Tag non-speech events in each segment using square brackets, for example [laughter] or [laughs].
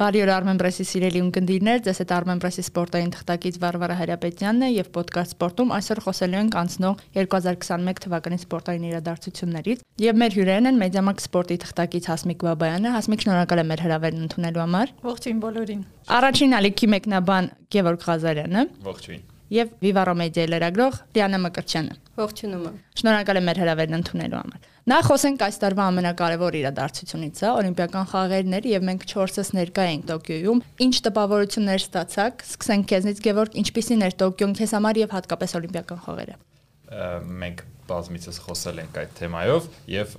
Բարի օր Armen Press-ի սիրելի ունկնդիրներ, ձեզ հետ Armen Press-ի սպորտային թղթակից Վարվարա Հարապետյանն է եւ ոդկաստ սպորտում այսօր խոսելու ենք անցնող 2021 թվականի սպորտային իրադարձություններից եւ մեր հյուրերն են Մեդիամարկ սպորտի թղթակից Հասմիկ Բաբայանը։ Հասմիկ, շնորհակալ եմ մեր հրավերն ընդունելու համար։ Ողջույն բոլորին։ Առաջին ալիքի մեկնաբան Գևորգ Ղազարյանը։ Ողջույն եւ Viva Media լրագրող Դիանա Մկրտչյանը։ Ողջունում եմ։ Շնորհակալ եմ մեր հրավերն ընդունելու համար։ Նախ խոսենք այս տարվա ամենակարևոր իրադարձությունից, հա, Օլիմպիական խաղերն էր եւ մենք 4-ս ներկա էինք Տոկիոյում։ Ինչ տպավորություններ ստացաք։ Սկսենք քեզնից, Գևորգ, ինչպիսին էր Տոկիոն քեզ համար եւ հատկապես Օլիմպիական խաղերը։ Մենք բազմիցս խոսել ենք այդ թեմայով եւ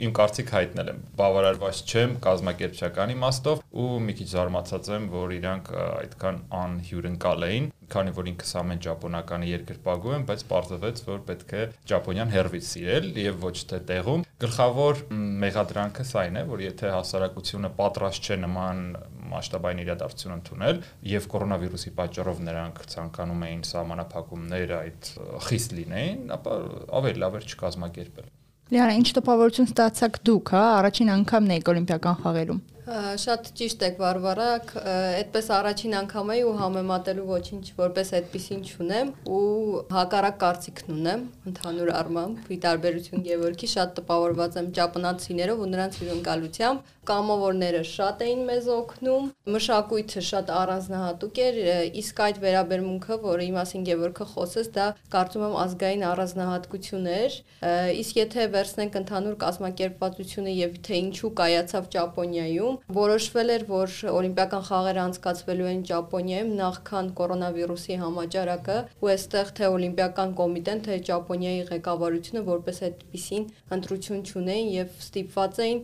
իմ կարծիք հայտնել եմ։ Բավարարված չեմ կազմակերպչական իմաստով ու մի քիչ զարմացած եմ, որ իրանք այդքան անհյուրընկալ էին, քանի որ ինքս ամեն ճապոնականի երկրպագու եմ, բայց պարզվեց, որ պետք է ճապոնյան հերվից սիրել եւ ոչ թե տեղում։ Գլխավոր մեղադրանքը սա այն է, որ եթե հասարակությունը պատրաստ չէ նման մասշտաբային իրադարձություն ընդունել եւ կորոնավիրուսի պատճառով նրանք ցանկանում էին սահմանափակումներ այդ խիստ լինեին, ապա ավելի լավ էր չկազմակերպել։ Լիարա, ինչ տպավորություն ստացաք դուք, հա, առաջին անգամն եք օլիմպիական խաղերում։ Շատ ճիշտ եք Վարվարա, այդպես առաջին անգամ էի ու համեմատելու ոչինչ որպես այդպեսին չունեմ ու հակառակ կարծիքն ունեմ ընդհանուր առմամբ։ Ի տարբերություն Գևորգի շատ տպավորված եմ ճապոնացիներով ու նրանց հյուրընկալությամբ։ Կամավորները շատ էին մեզ օգնում, մշակույթը շատ առանձնահատուկ էր, իսկ այդ վերաբերմունքը, որի մասին Գևորգը խոսեց, դա կարծում եմ ազգային առանձնահատկություն էր։ Իսկ եթե վերցնենք ընդհանուր կազմակերպվածությունը եւ թե ինչու կայացավ Ճապոնիայում, որոշվել էր, որ Օլիմպիական խաղերը անցկացվելու են Ճապոնիայում նախքան կորոնավիրուսի համաճարակը, ու այստեղ թե Օլիմպիական կոմիտեն, թե Ճապոնիայի ղեկավարությունը որպես այդպիսին ընտրություն չունեին եւ ստիպված էին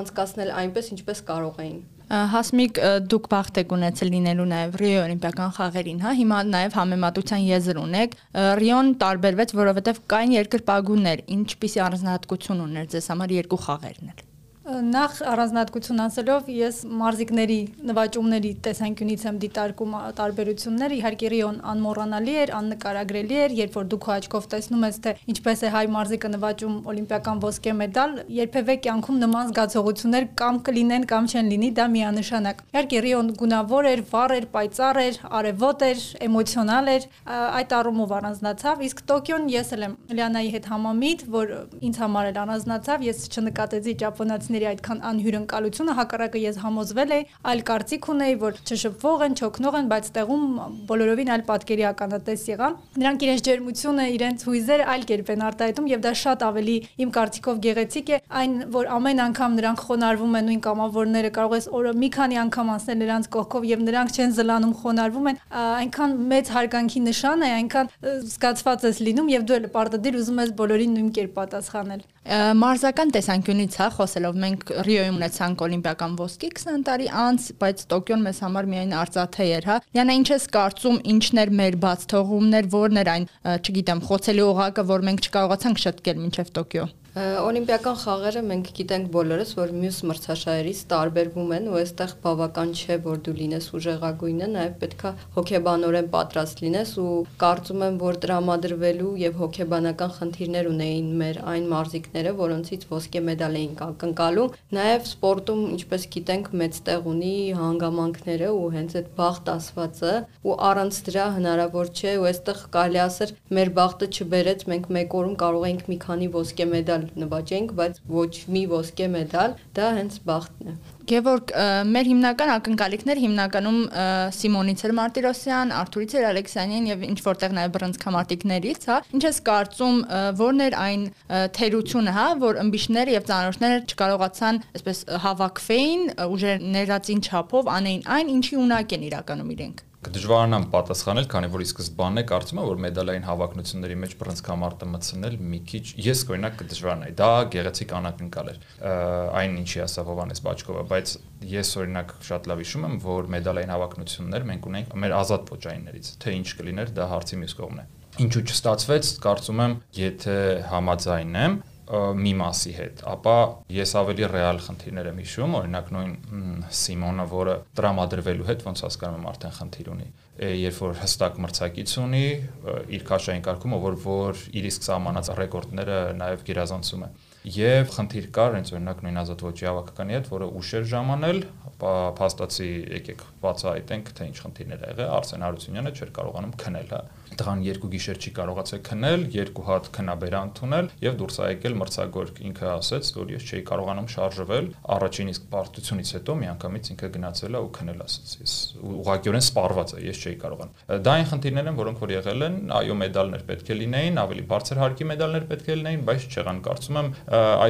անցկացնել այնպես, ինչպես կարող էին։ Հասմիկ դուք բախտ եք ունեցել լինելու նաև Ռիո Օլիմպիական խաղերին, հա, հիմա նաև համեմատության եզր ունեք։ Ռիոն տարբերվեց, որովհետև կային երկրպագուներ, ինչպիսի առանձնահատկություն ուներ ձեզ համար երկու խաղերն էլ։ Նախ առանձնահատկություն ասելով ես մարզիկների նվաճումների տեսանկյունից եմ դիտարկում տարբերությունները։ Իհարկե Ռիոն անմոռանալի էր, աննկարագրելի էր, երբ որ դուք աչքով տեսնում ես թե ինչպես է հայ մարզիկը նվաճում օլիմպիական ոսկե մեդալ, երբևէ կյանքում նման զգացողություններ կամ կլինեն կամ չեն լինի, դա միանշանակ։ Իհարկե Ռիոն գունավոր էր, վառ էր, պայծառ էր, արևոտ էր, էմոցիոնալ էր, այդ առումով առանձնացավ, իսկ Տոկիոն ես էլ եմ Լիանայի հետ համամիտ, որ ինձ համար էլ առանձնացավ, ես չնկատեցի ճապոնացիների մարզիկների այդքան անհյուրընկալությունը հակառակը ես համոզվել էի, այլ կարծիք ունեի, որ չշփվող են, չօգնող են, բայց տեղում բոլորովին այլ պատկերի ականատես եղա։ Նրանք իրենց ջերմությունը, իրենց հույզերը այլ կերպ են արտահայտում եւ դա շատ ավելի իմ կարծիքով գեղեցիկ է, այն որ ամեն անգամ նրանք խոնարհվում են նույն կամավորները, կարող ես օրը մի քանի անգամ անցնել նրանց կողքով եւ նրանք չեն զլանում, խոնարհվում են, այնքան մեծ հարգանքի նշան է, այնքան զգացված ես լինում եւ դու էլ պարտադիր ուզում ես բոլորին նույն կերպ պատասխանել։ Մարզական տեսանկյունից հա խոսելով մենք Ռիոյում ունեցանք օլիմպիական ոսկի 20 տարի անց, բայց Տոկիոն մեզ համար միայն արծաթե էր, հա։ Լիանա, ինչ ես կարծում, ինչն էր մեր բաց թողումներ, որն էր այն, չգիտեմ, խոցելի օղակը, որ մենք չկարողացանք շտկել մինչև Տոկիո։ Օլիմպիական խաղերը մենք գիտենք բոլորս, որ մյուս մրցաշարերից տարբերվում են ու այստեղ բավական չէ, որ դու լինես ուժեղագույնը, նաև պետքա հոգեբանորեն պատրաստ լինես ու կարծում եմ, որ տրամադրվելու եւ հոգեբանական խնդիրներ ունեին մեր այն մարզիկները, որոնցից ոսկե մեդալ էին կնկալում։ Նաև սպորտում, ինչպես գիտենք, մեծ տեղ ունի հանգամանքները ու հենց այդ բախտ ասվածը ու առանց դրա հնարավոր չէ ու այստեղ կարելի ասել մեր բախտը չբերեց, մենք մեկ օրում կարող ենք մի քանի ոսկե մեդալ մեդալ նվաճենք, բայց ոչ մի ոսկե մեդալ, դա հենց բախտն է։ Գևորգ, մեր հիմնական ակնկալիքներ հիմնականում Սիմոնից էր Մարտիրոսյան, Արթուրից էր Ալեքսանյան եւ ինչ որտեղ նաեւ բռնցքամարտիկներից, հա։ Ինչ ես կարծում, որն էր այն թերությունը, հա, որ ըմբիշները եւ ցանոթները չկարողացան այսպես հավաքվեին, ուժեր ներածին չափով անեին այն, ինչի ունակ են իրականում իրենք կդժվարանամ պատասխանել, քանի որ ի սկզբանե կարծում եմ, որ մեդալային հավաքնությունների մեջ բռնցքամարտը մտցնել մի քիչ ես օրինակ կդժվարանայի։ Դա գեղեցիկ անակնկալ էր։ Այն ինչի ասա Հովանես Բաչկովը, բայց ես օրինակ շատ լավ հիշում եմ, որ մեդալային հավաքնություններ մենք ունենք մեր ազատ ոչայիններից, թե ինչ կլիներ, դա հարցի մյուս կողմն է ինչու չստացվեց, կարծում եմ, եթե համաձայնեմ, մի մասի հետ, ապա ես ավելի ռեալ խնդիրներ եմ հիշում, օրինակ նույն Սիմոնը, որը տրամադրվելու հետ ոնց հասկանում եմ արդեն խնդիր ունի, երբ որ հստակ մրցակից ունի իր քաշային կարգումը, որ որ իր իսկ սահմանած ռեկորդները նաև գերազանցում է եւ խնդիր կար հենց օրինակ նույն ազատ ոչի հավաքականի հետ, որը ուշ էր ժամանել, փաստացի եկեք բացահայտենք թե ինչ խնդիրներ ա եղել, Արսեն Հարությունյանը չէր կարողանում քնել, հա տղան երկու գիշեր չի կարողացել քնել, երկու հատ քնաբերան թունել եւ դուրս ա եկել մրցակցորք ինքը ասեց, որ ես չէի կարողանում շարժվել, առաջին իսկ պարտությունից հետո միանգամից ինքը գնացել է ու քնել ասեց, ես ուղղակիորեն սպառված է, ես չէի կարողանում։ Դա այն խնդիրներ են, որոնք որ եղել են, այո, մեդալներ պետք է լինեին, ավելի բարձր հարկի մեդալներ պետք է լինեին, բայց չեղան, կարծում եմ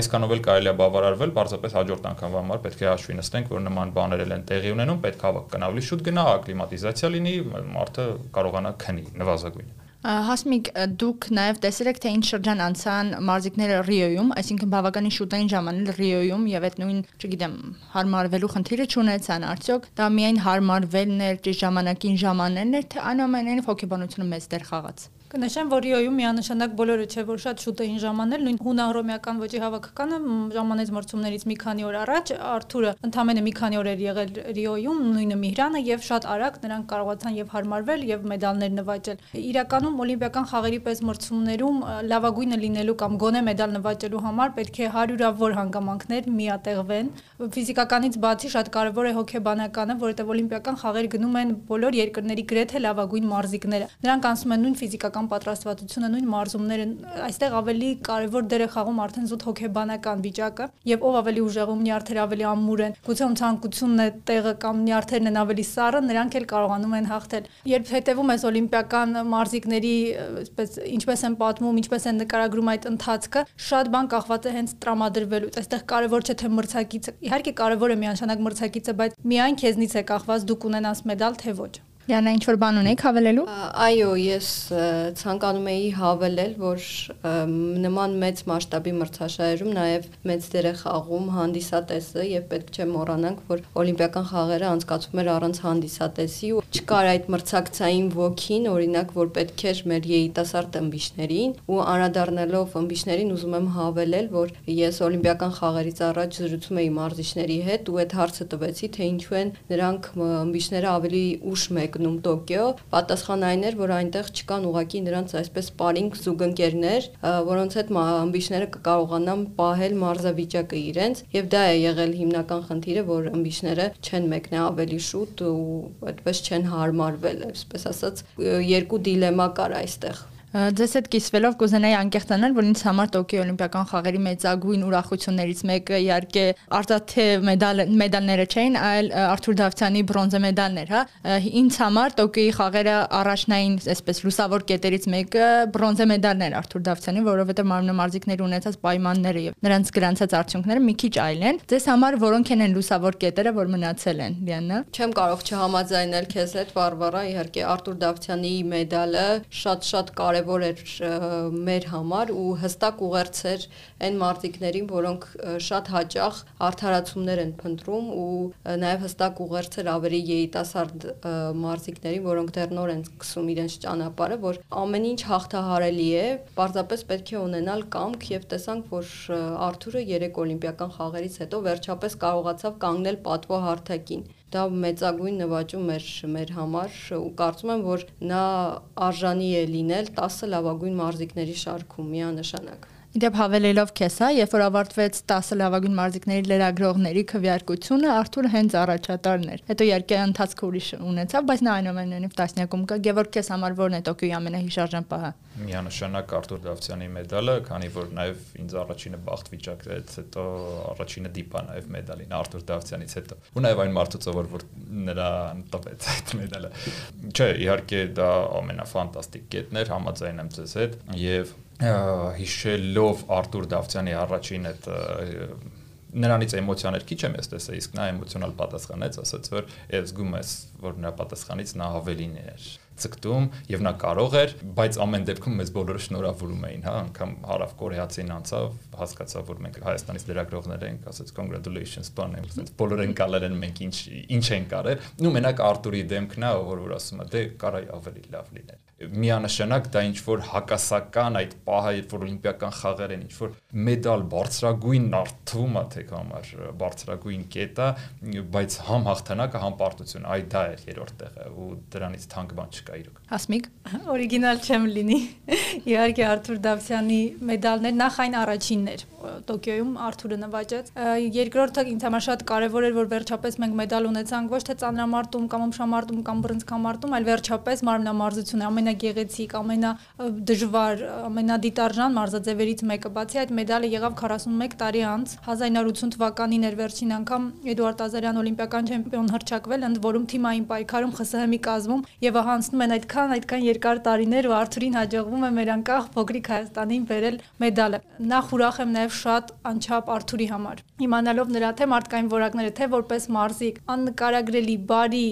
այսքանով էլ կարելի է բավարարվել, պարզապես հաջորդ անգամվա համար պետք է հաշվի նստենք, որ նման բաներ են տեղի ունենում, պետք է հավաքական ավելի շուտ գնա, ակլիմատիզացիա լինի, մարդը կարողանա քնի նվազագույն Հասմիկ, դուք նաև տեսել եք թե ինչ շրջան անցան մարզիկները Ռիոյում, այսինքն բավականին շուտ էին ժամանել Ռիոյում եւ այդ նույն, չգիտեմ, հարմարվելու խնդիրը չունեցան, արդյոք դա միայն հարմարվելն էր, ճիշտ ժամանակին ժամանելն էր, թե այնուամենայնիվ հոգեբանությունը մեծ դեր խաղաց։ Կնշեմ, որ Ռիոյում միանշանակ բոլորը չէ, որ շատ շուտ էին ժամանել, նույն հունահռոմեական ոճի հավաքականը ժամանեց մրցումներից մի քանի օր առաջ, Արթուրը ընդամենը մի քանի օր էր եղել Ռիոյում, նույնը Միհրանը եւ շատ արագ նրանք կարողացան եւ հարմարվել եւ մեդալներ նվաճել։ Իրականում օլիմպիական խաղերի պես մրցումներում լավագույնը լինելու կամ գոնե մեդալ նվաճելու համար պետք է հարյուրավոր հանգամանքներ միատեղվեն։ Ֆիզիկականից բացի շատ կարեւոր է հոգեբանականը, որովհետեւ օլիմպիական խաղեր գնում են բոլոր երկրների գրեթե լավագույն մարզիկները։ Նրանք անցնում են նույն ֆիզիկական ֆիզիկական պատրաստվածությունը, նույն մարզումները, այստեղ ավելի կարևոր դեր է խաղում արդեն զուտ հոգեբանական վիճակը եւ ով ավելի ուժեղում նյարդեր ավելի ամուր են, գուցե ում ցանկությունն է տեղը կամ նյարդերն են ավելի սառը, նրանք էլ կարողանում են հաղթել։ Երբ հետևում ես օլիմպիական մարզիկների, այսպես ինչպես են պատմում, ինչպես են նկարագրում այդ ընթացքը, շատ բան կախված է հենց տրամադրվելուց։ Այստեղ կարևոր չէ թե մրցակիցը, իհարկե կարևոր է միանշանակ մրցակիցը, բայց միայն քեզնից է կախված դուք ունենաս մեդալ թե ոչ։ Յանա ինչ որ բան ունեք հավելելու։ Այո, ես ցանկանում էի հավելել, որ նման մեծ մասշտաբի մրցաշարերում նաև մեծ դեր է խաղում հանդիսատեսը եւ պետք չէ մոռանանք, որ օլիմպիական խաղերը անցկացվում էր առանց հանդիսատեսի ու չկար այդ մրցակցային ոգին, օրինակ, որ պետք էր մեր երիտասարդ ըմբիշներին ու անդրադառնալով ըմբիշներին ուզում եմ հավելել, որ ես օլիմպիական խաղերից առաջ զրուցում էի մարզիչների հետ ու այդ հարցը տվեցի, թե ինչու են նրանք ըմբիշները ավելի ուշ մեկ գնում Տոկիո, պատասխան այն էր, որ այնտեղ չկան ուղակի նրանց այսպես սպարինգ զուգընկերներ, որոնց հետ ըմբիշները կկարողանան պահել մարզավիճակը իրենց, եւ դա է եղել հիմնական խնդիրը, որ ըմբիշները չեն մեկնե ավելի շուտ ու այդպես չեն հարմարվել, այսպես ասած, երկու դիլեմա կար այստեղ։ Ձեզ հետ կիսվելով կուզենայի անկեղծանալ, որ ինձ համար Տոկիո Օլիմպիական խաղերի մեծագույն ուրախություններից մեկը իհարկե արտաթե մեդալ մեդալները չէին, այլ Արթուր Դավթյանի բրոնզե մեդալներ, հա։ Ինձ համար Տոկիոյի խաղերը առաջնային, այսպես լուսավոր կետերից մեկը բրոնզե մեդալներ Արթուր Դավթյանի, որովհետև մարմնամարզիկների ունեցած պայմանները եւ նրանց գրանցած արդյունքները մի քիչ այլ են։ Ձեզ համար որոնք են լուսավոր կետերը, որ մնացել են, Լիանա։ Չեմ կարող չհամաձայնել քեզ հետ, Վարվարա, իհարկե Արթուր Դավթյանի մեդալը շատ-շատ կարևոր կարևոր էր մեր համար ու հստակ ուղերձեր այն մարտիկներին, որոնք շատ հաճախ արդարացումներ են փնտրում ու նաև հստակ ուղերձեր ավելի երիտասարդ մարտիկներին, որոնք դեռ նոր են սկսում իրենց ճանապարհը, որ ամեն ինչ հաղթահարելի է, պարզապես պետք է ունենալ կամք եւ տեսանք, որ Արթուրը 3 օլիմպիական խաղերից հետո վերջապես կարողացավ կանգնել պատվո հարթակին դա մեծագույն նվաճում էր մեր համար ու կարծում եմ, որ նա արժանի է լինել 10 լավագույն մարզիկների շարքում միանշանակ։ Իդեպ հավելելով քեզ, հա, երբ որ ավարտվեց 10 լավագույն մարզիկների լրագրողների քվեարկությունը, Արթուրը հենց առաջատարն էր։ Հետո երկե ընթացքը ուրիշ ունեցավ, բայց նա այնուամենայնիվ տասնյակում կա։ Գևորգ քեզ համար ո՞րն է Տոկիոյի ամենահիշարժան պահը։ Միանշանակ Արտուր Դավթյանի մեդալը, քանի որ նաև ինձ առաջինը բախտ վիճակեց, հետո առաջինը դիպա նաև մեդալին Արտուր Դավթյանից հետո։ Ու նաև այն մարդուց, որ որ նրան տվեց այդ մեդալը։ Չէ, իհարկե դա ամենաֆանտաստիկ կետն էր, համաձայն եմ ձեզ հետ եւ հիշելով Արտուր Դավթյանի առաջին այդ նրանից էմոցիաներ քիչ եմ ես տեսել, իսկ նա էմոցիոնալ պատասխանեց, ասաց որ ես զգում ես, որ նրա պատասխանից նա ավելին էր ցկտում եւ նա կարող էր, բայց ամեն դեպքում մեզ բոլորը շնորհավորում էին, հա, անգամ հարավ կորեացին անցավ, հասկացավ, որ մենք Հայաստանից լրագրողներ ենք, ասաց congratulations, բան ենք, ասենց բոլորը ընկալել են մենք ինչ ինչ ենք արել։ Նու մենակ Արտուրի դեմքն է, որ որ ասում է, դե կարա ավելի լավ լիներ միանշանակ դա ինչ որ հակասական այդ պահը, երբ որ օլիմպիական խաղեր են, ինչ որ մեդալ բարձրագույն նարթվում է թե համար բարձրագույն կետա, բայց համ հաղթանակը, համ պարտություն, այ դա էր երրորդ տեղը ու դրանից թանկ բան չկա իրոք։ Հասմիկ [laughs] օրիգինալ չեմ լինի։ [laughs] Իհարկե Արթուր Դավթյանի մեդալներ նախ այն առաջինն էր Տոկիոյում Արթուրը նվաճեց։ Երկրորդը ինձ համար շատ կարևոր էր, որ վերջապես մենք մեդալ ունեցանք ոչ թե ծանրամարտում կամ ըմշամարտում կամ բռնցքամարտում, այլ վերջապես մարմնամարզությունը ամենագեղեցիկ, ամենադժվար, ամենադիտարժան մարզաձևերից մեկը։ Բացի այդ մեդալը եղավ 41 տարի անց 1980 թվականին էր վերջին անգամ Էդուարդ Ազարյան օլիմպիական չեմպիոն հրճակվել, ընդ որում թիմային պայքարում ԽՍՀՄ-ի կազմում եւ ահա անցնում են այդքան այդքան երկար տարիներ ու Արթուրին հաջողվում է մեր անկախ փոքրիկ Հայաստանին բերել մեդալը։ Նախ ուրախ եմ նաեւ շատ անչափ Արթուրի համար։ Իմանալով նրա թե մարդկային որակները, թե որպես մարզիկ, աննկարագրելի, բարի,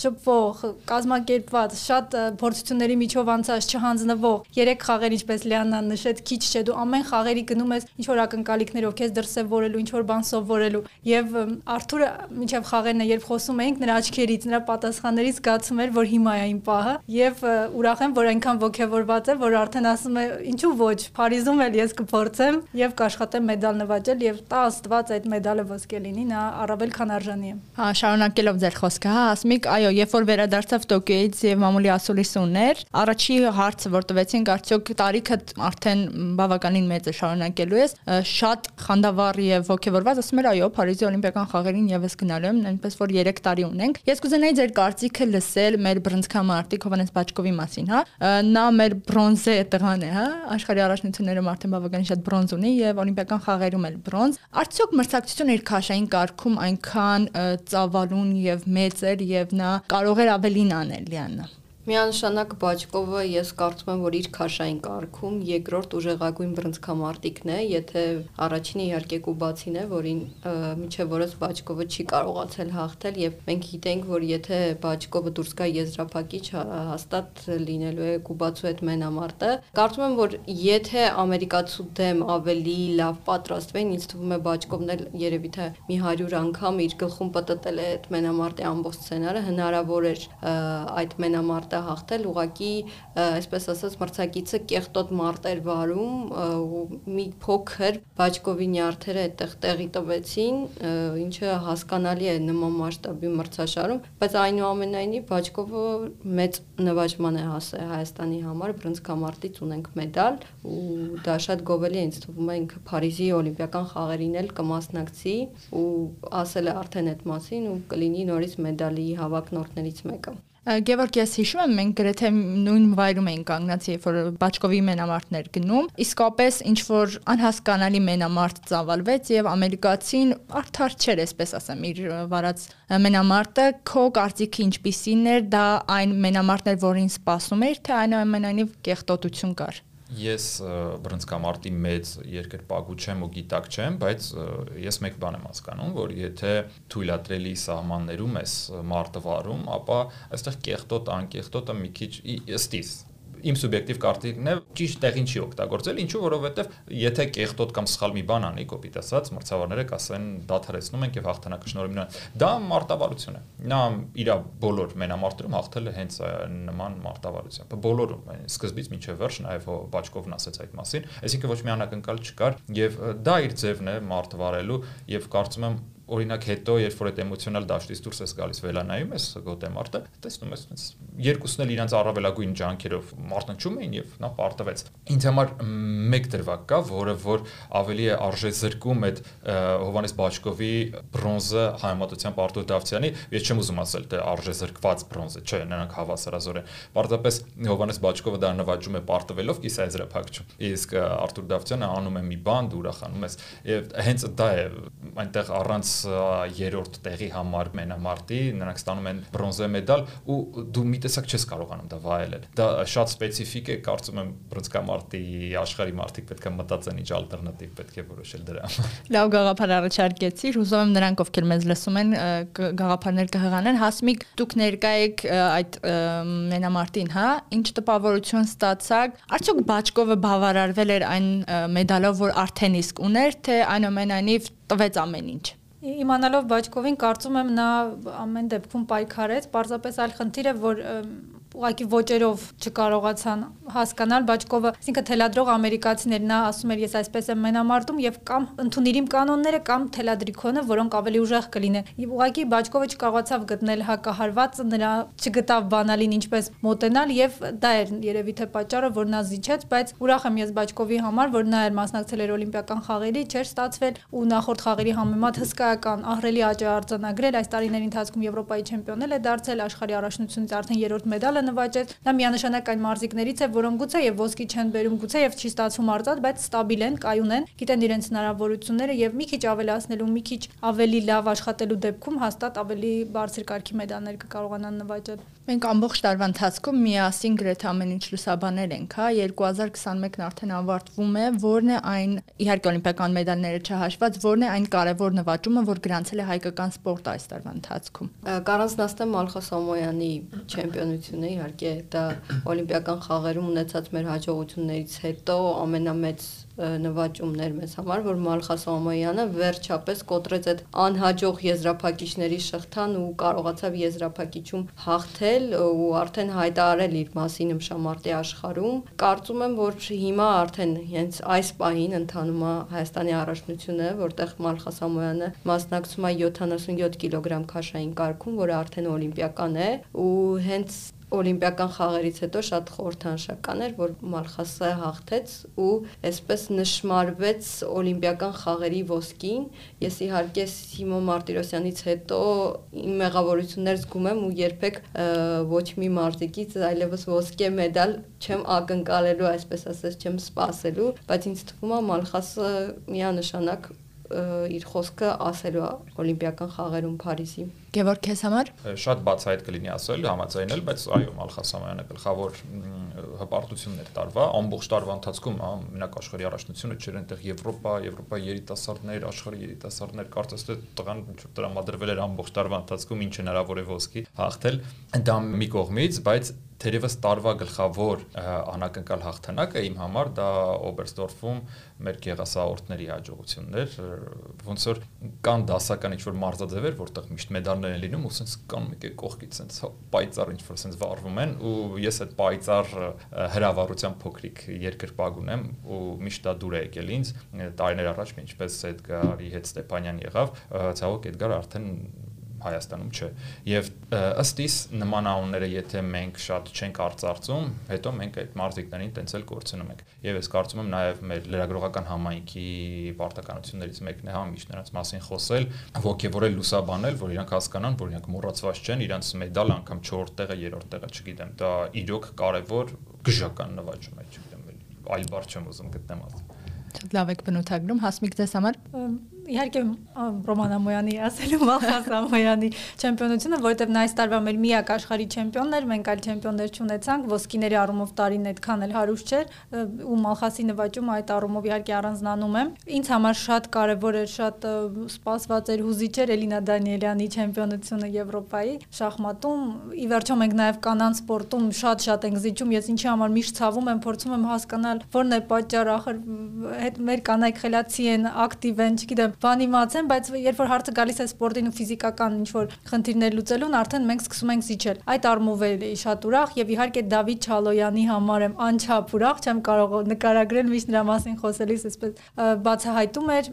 շփվող, կազմակերպված, շատ փորձությունների միջով անցած, չհանձնվող, երեք խաղեր ինչպես Լիանան նշեց, քիչ չէ, դու ամեն խաղերի գնում ես ինչ որ ակնկալիքներով, քեզ դրսևորելու, ինչ որ բան սովորելու եւ Արթուրը մինչեւ խաղերն է, երբ խոսում էինք նրա աչքերից, նրա պատասխաններից զգացում էր, որ հիմա է այն պահը եւ ուրախ եմ, որ այնքան ողջևորված է, որ արդեն ասում է, ինչու ոչ, Փարիզում էլ ես կփորձեմ եւ կաշխատեմ մեդալ նվաճել եւ տա Աստված այդ մեդալը ոսկե լինի, նա առավել քան արժանի է։ Հա, շարունակելով ձեր խոսքը, հա, ասմիկ, այո, երբ որ վերադարձավ Տոկիոից եւ մամուլի ասուլիս ուներ, առաջի հարցը, որ տվեցինք, արդյոք տարիքը արդեն բավականին մեծ է շարունակելու ես, շատ խանդավառ եւ ողջևորված, ասում էր, այո, Փարիզի օլիմպիական խաղերին եւս գնալու եմ, այնպես որ 3 տարի ունենք։ Ես կուզենայի ձեր կարծիքը լսել մեր բրոնզկամարտիկ Հովանես Բաչկովի մասին, հա։ Նա մեր բրոնզե տղան է, հա։ Աշխարհի առաջնություններում արդեն բավականին շատ բրոնզ ունի եւ օլիմպիական խաղերում էլ բրոնզ։ Արդյոք մրցակցությունը իր քաշային կարգում այնքան ծավալուն եւ մեծ էր եւ նա կարող էր ավելին անել Լիաննա։ Միանշանակ Բաչկովը ես կարծում եմ, որ իր քաշային կարգում երկրորդ ուժեղագույն բրոնզկամարտիկն է, եթե առաջինը իհարկե Կուբացին է, որին միջև որս Բաչկովը չի կարողացել հաղթել եւ մենք գիտենք, որ եթե Բաչկովը դուրս գա եզրափակիչ, հաստատ լինելու է Կուբացու հետ մենամարտը։ Կարծում եմ, որ եթե ամերիկացու դեմ ավելի լավ պատրաստվեն, ինձ թվում է Բաչկովն էլ երևի թե մի 100 անգամ իր գլխում պատտել է այդ մենամարտի ամբողջ սցենարը, հնարավոր էր այդ մենամարտը հաղթել, ուղակի, այսպես ասած, մրցակիցը կեղտոտ մարտեր վարում ու մի փոքր Բաչկովի նյարդերը այդտեղ տեղի տվեցին, ինչը հասկանալի է նման մասշտաբի մրցաշարում, բայց այնուամենայնիվ Բաչկովը մեծ նվաճման է հասել Հայաստանի համար, բրոնզկամարտից ունենք մեդալ ու դա շատ գովելի է ինձ թվում է ինքը Փարիզի օլիմպիական խաղերին էլ կմասնակցի ու ասել է արդեն այդ մասին ու կլինի նորից մեդալի հավակնորդներից մեկը։ Գևորգ, ես հիշում եմ, մենք գրեթե նույն վայրում էինք կանգնած, երբ որ Բաչկովի մենամարտներ գնում։ Իսկապես ինչ որ անհասկանալի մենամարտ ծավալվեց եւ ամերիկացին արդար չէր, այսպես ասեմ, իր վարած մենամարտը քո կարծիքը ինչպիսին էր, դա այն մենամարտներ, որին սպասում էր, թե այնուամենայնիվ կեղտոտություն կար։ Ես բրոնզկամարտի մեծ երկրպագու չեմ ու գիտակ չեմ, բայց ես մեկ բան եմ հասկանում, որ եթե թույլատրելի սահմաններում ես մարտը վարում, ապա այստեղ կեղտոտ, անկեղտոտը մի քիչ ըստիս իմ սուբյեկտիվ կարծիքն է ճիշտ տեղին չի օգտագործել ինչու որովհետև եթե կեղտոտ կամ սխալ մի բան անի կոպիտ ասած մրցավարները կասեն դադարեցնում ենք եւ հաղթանակը շնորհիվ նրան դա մարտավարություն է նա իր բոլոր մենամարտերում հաղթել է հենց նման մարտավարությամբ բոլորում սկզբից մինչև վերջ նաեւ Բաչկովն ասաց այդ մասին այսինքն ոչ մի անակնկալ չկար եւ դա իր ձևն է մարտ վարելու եւ կարծում եմ օրինակ հետո երբ որ այդ էմոցիոնալ դաշտից դուրս ես գալիս վերանայում ես գոտեմարտը տեսնում ես այնպես երկուսն էլ իրենց առավելագույն ջանքերով մարտնչում էին եւ նա պարտվեց ինձ համար մեկ դրվագ կա որը որ ավելի է արժե զրկում այդ Հովանես Բաչկովի բրոնզը հայմատության Արտուր Դավթյանի ես չեմ ուզում ասել թե արժե զրկված բրոնզը չէ նրանք հավասարազոր են պարտապես Հովանես Բաչկովը դա նվաճում է պարտվելով կիսաեզրափակչում իսկ Արտուր Դավթյանը անում է մի բան դու ուրախանում ես եւ հենց դա է այնտեղ առանց 13-րդ տեղի համար մենամարտի, նրանք ստանում են բրոնզե մեդալ ու դու մի տեսակ չես կարողանում դա վայելել։ Դա շատ սպეციფიկ է, կարծում եմ բրոնզկամարտի աշխարհի մարտիկ պետք է մտածեն ինչ ալտերնատիվ պետք է որոշել դրա համար։ Լավ գաղափար առաջարկեցիր, հուսով եմ նրանք ովքեր մեզ լսում են գաղափարներ կհղանեն։ Հասմիկ, դուք ներկա եք այդ մենամարտին, հա, ինչ տպավորություն ստացաք։ Արդյոք Բաչկովը բավարարվել էր այն մեդալով, որ արդեն իսկ ուներ, թե այնուամենայնիվ տվեց ամեն ինչ։ Իմանալով Բաչկովին կարծում եմ նա ամեն դեպքում պայքարեց, պարզապես այլ խնդիր է, որ ուղղակի ոճերով չկարողացան հասկանալ Բաչկովը, այսինքն թելադրող ամերիկացիներ նա ասում էր ես այսպես եմ մենամարտում եւ կամ ընդունիր իմ կանոնները կամ թելադրիքոնը, որոնք ավելի ուժեղ կլինեն։ Եվ ուղղակի Բաչկովը չկարողացավ գտնել հակահարվածը, նրա չգտավ բանալին ինչպես մոտենալ եւ դա էր երևի թե պատճառը, որ նա զիջեց, բայց ուրախ եմ ես Բաչկովի համար, որ նա էր մասնակցել էր օլիմպիական խաղերի, չէր ստացվել ու նախորդ խաղերի համեմատ հսկայական ահռելի աճ արձանագրել այս տարիների ընթացքում Եվրոպայի չեմպիոնել է դարձել աշխարհի առաջնությունից արդեն երրորդ մեդալը նվաճեց։ Նա միանշանակ այն մարզիկներից է, որոնք գուցե եւ ոսկի չեն բերում, գուցե եւ չի ստացվում արծաթ, բայց ստաբիլ են, կայուն են, գիտեն իրենց հնարավորությունները եւ մի քիչ ավելացնելու, մի քիչ ավելի լավ աշխատելու դեպքում հաստատ ավելի բարձր կարգի մեդալներ կկարողանան նվաճել։ Մենք ամբողջ տարվա ընթացքում միասին գրեթե ամեն ինչ լուսաբանել ենք, հա 2021-ն արդեն ավարտվում է, որն է այն իհարկե օլիմպիական մեդալները չհաշված, որն է այն կարևոր նվաճումը, որ գրանցել է հայկական սպորտը այս տարվա ընթացքում։ Կանանցնաստեմ Մալխա Սամոյանի չեմպիոնությունը իհարկե դա օլիմպիական խաղերում ունեցած մեր հաջողություններից հետո ամենամեծ նվաճումներ մեզ համար, որ Մալխա Սամոյանը վերջապես կոտրեց այդ անհաջող եզրափակիչների շղթան ու կարողացավ եզրափակիչում հաղթել ու արդեն հայտարարել իր մասին ըմշամարտի աշխարհում։ Կարծում եմ, որ հիմա արդեն հենց այս պահին ընթանում է Հայաստանի առաջնությունը, որտեղ Մալխա Սամոյանը մասնակցում է 77 կիլոգրամ քաշային կարգում, որը արդեն օլիմպիական է ու հենց Օլիմպիական խաղերից հետո շատ խորհրդանշական էր, որ Մալխասը հաղթեց ու այսպես նշмарվեց Օլիմպիական խաղերի ոսկին։ Ես իհարկե Սիմո Մարտիրոսյանից հետո իմ մեղավորություններ զգում եմ ու երբեք ոչ մի մարտիկից այլևս ոսկե մեդալ չեմ ակնկալելու, այսպես ասած չեմ սպասելու, բայց ինձ թվում է Մալխասը միանշանակ իր խոսքը ասելու օլիմպիական խաղերում Փարիզի։ Գևորգ քեզ համար? Շատ բացահայտ կլինի ասել, համաձայնել, բայց այո, Մալխասամյանը գլխավոր հպարտություններ տարվա, ամբողջ տարվա ընթացքում մենակ աշխարհի առաջնությունը չէր այնտեղ Եվրոպա, Եվրոպայի երիտասարդներ, աշխարհի երիտասարդներ, կարծես թե տղան ինչ որ տրամադրվել էր ամբողջ տարվա ընթացքում ինչ հնարավոր է ոսկի հաղթել։ Դա մի կողմից, բայց թերևս տարվա գլխավոր անակնկալ հաղթանակը իմ համար դա Օբերստորֆում մեր գեղասահորդների հաջողություններ, ոնց որ կան դասական ինչ որ մարզաձևեր, որտեղ միշտ մեդալներ են լինում, ու սենց կան մեկ կողքից սենց պայծառ ինչ որ սենց վառվում են, ու ես այդ պայծառ հրավառության փոքրիկ երկրպագ ունեմ, ու միշտ դա դուր է եկել ինձ տարիներ առաջ, ինչպես Էդգարի հետ Ստեփանյան եղավ, ցավոք Էդգարը արդեն Հայաստանում չէ։ Եվ ըստ իս նման անունները եթե մենք շատ չենք արծարծում, հետո մենք այդ մարզիկներին տենց էլ կորցնում ենք։ Եվ ես կարծում եմ նաև մեր լրագրողական համայնքի պարտականություններից մեկն է հա միշտ նրանց մասին խոսել, ողջևորել լուսաբանել, որ իրանք հասկանան, որ իրանք մոռացված չեն, իրանք մեդալ անգամ 4 տեղը, 3 տեղը, չգիտեմ, դա իրոք կարևոր գժական նվաճում է, չգիտեմ, այլ բառ չեմ ուզում գտնեմ ասել։ Շատ լավ եք բնութագրում, հասմիկ ձեզ համար իհարկե Ռոման Ամոյանի ասելու Մալխաս Ամոյանի չեմպիոնությունը, որովհետև նա այս տարվա մեր միակ աշխարհի չեմպիոնն էր, մենք այլ չեմպիոններ չունեցանք, ոսկիների առումով տարին այդքան էլ հարուստ չէր ու Մալխասի նվաճումը այդ առումով իհարկե առանձնանում եմ։ Ինձ համար շատ կարևոր էր, շատ սպասված էր հուզիչ էր Էլինա Դանիելյանի չեմպիոնությունը Եվրոպայի շախմատում։ Ի վերջո մենք նաև կանանց սպորտում շատ-շատ ենք զիջում, ես ինչի համար միշտ ցավում եմ, փորձում եմ հասկանալ, որն է պատճառը, ախր հետ մեր կանայք խելացի են, ակտիվ են, չգիտեմ, բան իմացեմ, բայց երբ որ հարցը գալիս է սպորտին ու ֆիզիկական ինչ որ խնդիրներ լուծելուն, արդեն մենք սկսում ենք զիջել։ Այդ առումով էի շատ ուրախ եւ իհարկե Դավիթ Չալոյանի համար եմ անչափ ուրախ, չեմ կարող նկարագրել միշտ նրա մասին խոսելիս այսպես բացահայտում էր,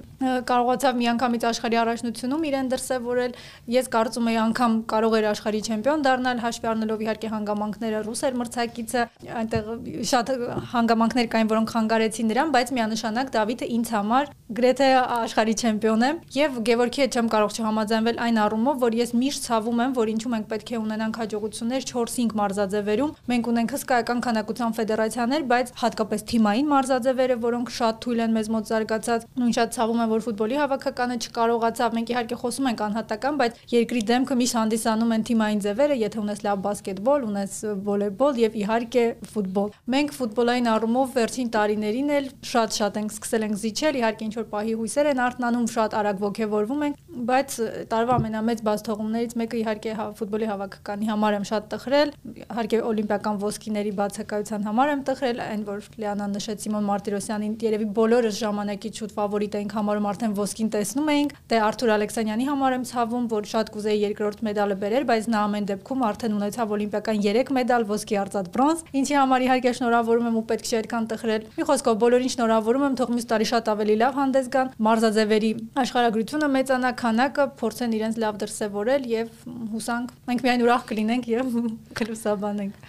կարողացավ միանգամից աշխարհի առաջնությունում իրեն դրսևորել։ Ես կարծում եի անգամ կարող էր աշխարհի չեմպիոն դառնալ, հաշվի առնելով իհարկե հանգամանքները ռուս էր մրցակիցը, այնտեղ շատ հանգամանքներ կային, որոնք խանգարեցին նրան, բայց միանշանակ Դավիթը ինձ համար գրեթե աշխարհի չեմպիոն չեմպիոն եմ եւ Գևորգի հետ չեմ կարող չհամաձայնվել այն առումով, որ ես միշտ ցավում եմ, որ ինչու մենք պետք է ունենանք հաջողություններ 4-5 մարզաձևերում։ Մենք ունենք հսկայական քանակության ֆեդերացիաներ, բայց հատկապես թիմային մարզաձևերը, որոնք շատ թույլ են մեզ մոտ զարգացած։ Նույն շատ ցավում եմ, որ ֆուտբոլի հավաքականը չկարողացավ։ Մենք իհարկե խոսում ենք անհատական, բայց երկրի դեմքը միշտ հանդիսանում են թիմային ձևերը, եթե ունես լավ բասկետբոլ, ունես վոլեյբոլ եւ իհարկե ֆուտբոլ։ Մենք ֆուտբոլային առումով վերջին տարիներին էլ շատ-շատ ենք սկսել ենք զիջել, իհարկե ինչ որ պահի հույսեր են արթնանում, շատ արագ ողջևորվում ենք, բայց տարվա ամենամեծ բացթողումներից մեկը իհարկե հա, ֆուտբոլի հավաքականի համար եմ շատ տխրել, իհարկե օլիմպիական ոսկիների բացակայության համար եմ տխրել, այն որ Լիանան նշեց Սիմոն Մարտիրոսյանին, երևի բոլորս ժամանակից շուտ ֆավորիտ էինք համարում, արդեն ոսկին տեսնում էինք, դե Արթուր Ալեքսանյանի համար եմ ցավում, որ շատ կուզեի երկրորդ մեդալը բերել, բայց նա ամեն դեպքում արդեն ունեցավ օլիմպիական 3 մեդալ, ոսկի արծաթ բրոնզ, ինչի համար իհարկե շնորհավորում եմ ու պետք չէ այդքան տխրել։ Մի խոսքով բոլորին շնորհավորում եմ, թող մյուս տարի շատ ավելի լավ հանդես գան, մարզաձևերի աշխարհագրությունը մեծանա, քանակը փորձեն իրենց լավ դրսևորել եւ հուսանք մենք միայն ուրախ կլինենք եւ [laughs] կլուսաբանենք։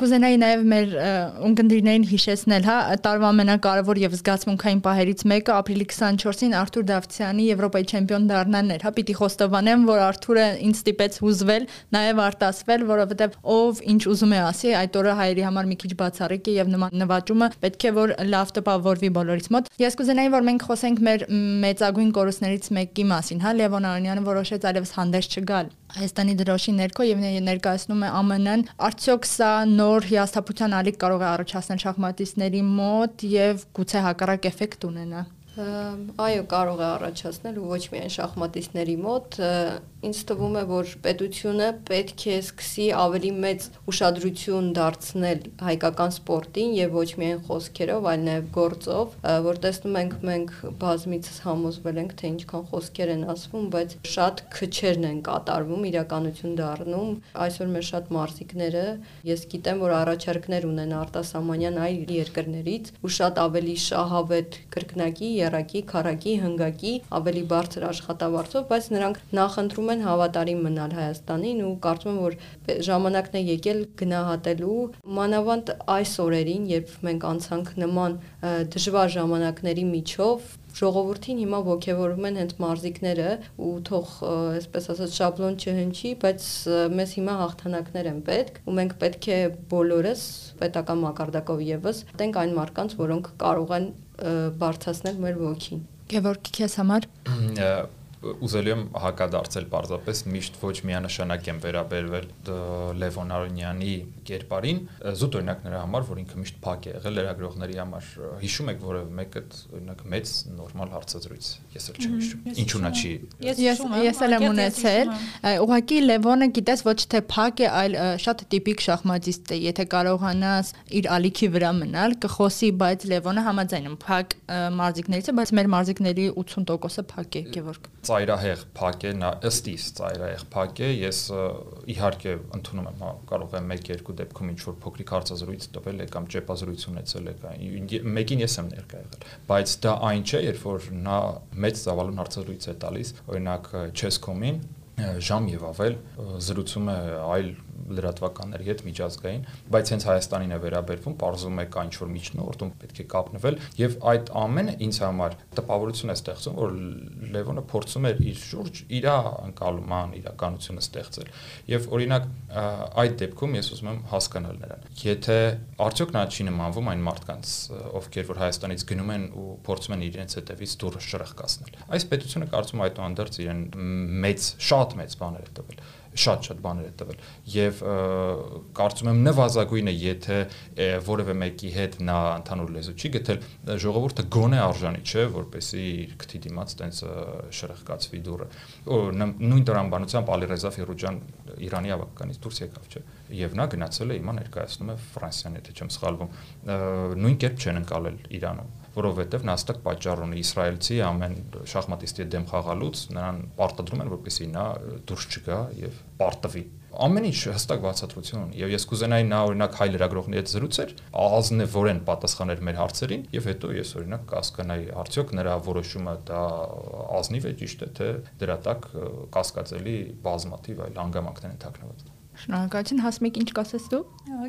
Կուզենայի նաեւ մեր ունկնդիրներին հիշեցնել, հա, տարվա ամենակարևոր եւ զգացմունքային պահերից մեկը ապրիլի 24-ին Արթուր Դավթյանի Եվրոպայի չեմպիոն դառնալն էր, հա, պիտի խոստովանեմ, որ Արթուրը ինձ ստիպեց հուզվել, նաեւ արտասվել, որովհետեւ ով ինչ ուզում է ասի, այդ օրը հայերի համար մի քիչ բացառիկ է եւ նման նվաճումը պետք է որ լավ տպավորվի բոլորից մոտ։ Ես կուզենայի որ մենք խոսենք մեր մեծագույն կորուստներից մեկի մասին, հա, Լևոն Արոնյանը որոշեց այլևս հանդես չգալ Հայաստանի դրոշի ներքո եւ ներկայացնում է ԱՄՆ-ն արդյոք սա նոր հիասթափության ալիք կարող է առաջացնել շախմատիստների մոտ եւ գուցե հակառակ էֆեկտ ունենա Այո, կարող է առաջացնել ու ոչ միայն շախմատիստների մոտ, ինձ թվում է, որ պետությունը պետք է սկսի ավելի մեծ ուշադրություն դարձնել հայկական սպորտին եւ ոչ միայն խոսքերով, այլ նաեւ գործով, որ տեսնում ենք մենք բազմիցս համոզվել ենք, թե ինչքան խոսքեր են ասվում, բայց շատ քչերն են կատարվում, իրականություն դառնում։ Այսօր մեր շատ մարզիկները, ես գիտեմ, որ առաջարկներ ունեն արտասահմանյան այլ երկրներից ու շատ ավելի շահավետ կրկնակի, երակի, քարակի, հնգակի, ավելի բարձր աշխատավարձով, բայց նրանք նախընտրում են հավատարիմ մնալ Հայաստանին ու կարծում եմ, որ ժամանակն է եկել գնահատելու մանավանդ այս օրերին, երբ մենք անցանք նման դժվար ժամանակների միջով ժողովրդին հիմա ողջևորում են հենց մարզիկները ու թող այսպես ասած շաբլոն չհնչի, բայց մեզ հիմա հաղթանակներ են պետք ու մենք պետք է բոլորս պետական մակարդակով եւս տենք այն մարկանց, որոնք կարող են բարձրացնել մեր ոգին։ Գևորգ, քեզ համար ուզելու եմ հակադարձել պարզապես միշտ ոչ միանշանակ եմ վերաբերվել Լևոն Արոնյանի կերպարին զուտ օրինակ նրա համար որ ինքը միշտ փակ է եղել լրագրողների համար հիշում եք որևէ մեկը օրինակ մեծ նորմալ հարցազրույց ես էլ չեմ հիշում ինչու նա չի ես ես էլ եմ ունեցել ուղղակի Լևոնը գիտես ոչ թե փակ է այլ շատ տիպիկ շախմատիստ է եթե կարողանաս իր ալիքի վրա մնալ կխոսի բայց Լևոնը համաձայն եմ փակ մարզիկներից է բայց մեր մարզիկների 80%-ը փակ է Գևորգ ծայրահեղ փակ է, նա ըստ իս ծայրահեղ փակ է, ես իհարկե ընդունում եմ, հա, կարող եմ 1-2 դեպքում ինչ որ փոքրիկ հարցազրույց տվել է կամ ճեպազրույց ունեցել է կամ մեկին ես եմ ներկա եղել, բայց դա այն չէ, երբ որ նա մեծ ծավալուն հարցազրույց է տալիս, օրինակ Չեսկոմին ժամ եւ ավել զրուցում է այլ լրատվականների հետ միջազգային, բայց հենց Հայաստանին է վերաբերվում, parzum է կա ինչ որ միջնորդում պետք է կապնվել եւ այդ ամենը ինձ համար տպավորություն է ստեղծում, որ Լևոնը փորձում էր իր շուրջ իր անկալման իրականությունը ստեղծել։ Եվ օրինակ այդ դեպքում ես ուզում եմ հասկանալ նրան։ Եթե արդյոք նա չի նմանվում այն մարդկանց, ովքեր որ Հայաստանից գնում են ու փորձում են իրենց հետևից դուրս շրխկացնել։ Այս պետությունը կարծում այդուհանդերձ իրեն մեծ, շատ մեծ բաներ է տվել շատ-շատ բաներ է տվել եւ կարծում եմ նվազագույնը եթե որևէ մեկի հետ նա ընդհանուր լեզու չի գտել ժողովուրդը գոնե արժանի չէ որպեսի իր քթի դիմաց տենց շրխկացվի դուրը նույն տրամաբանությամբ Ալիռեզա Ֆիրուջան Իրանի ավականից դուրս եկավ չէ եւ նա գնացել է հիմա ներկայացնում է Ֆրանսիան եթե չեմ սխալվում նույն կերպ չեն ընկալել Իրանում որովհետև նա հստակ պատճառ ունի իսրայելցի ամեն շախմատիստի դեմ խաղալուց նրան պարտադրում են որպեսզի նա դուրս չգա եւ պարտվի ամեն ինչ հստակ բացատրություն ունի եւ ես կուզենայի նա օրինակ հայ լրագրողների հետ զրուցեր ազնևորեն պատասխաներ մեր հարցերին եւ հետո ես օրինակ կասկանայի արդյոք նրա որոշումը դա ազնիվ է ճիշտ է թե դրա տակ կասկածելի բազմաթիվ այլ հանգամանքներ են թաքնված Շնորհակալություն, Հասմիկ, ինչ կասես դու։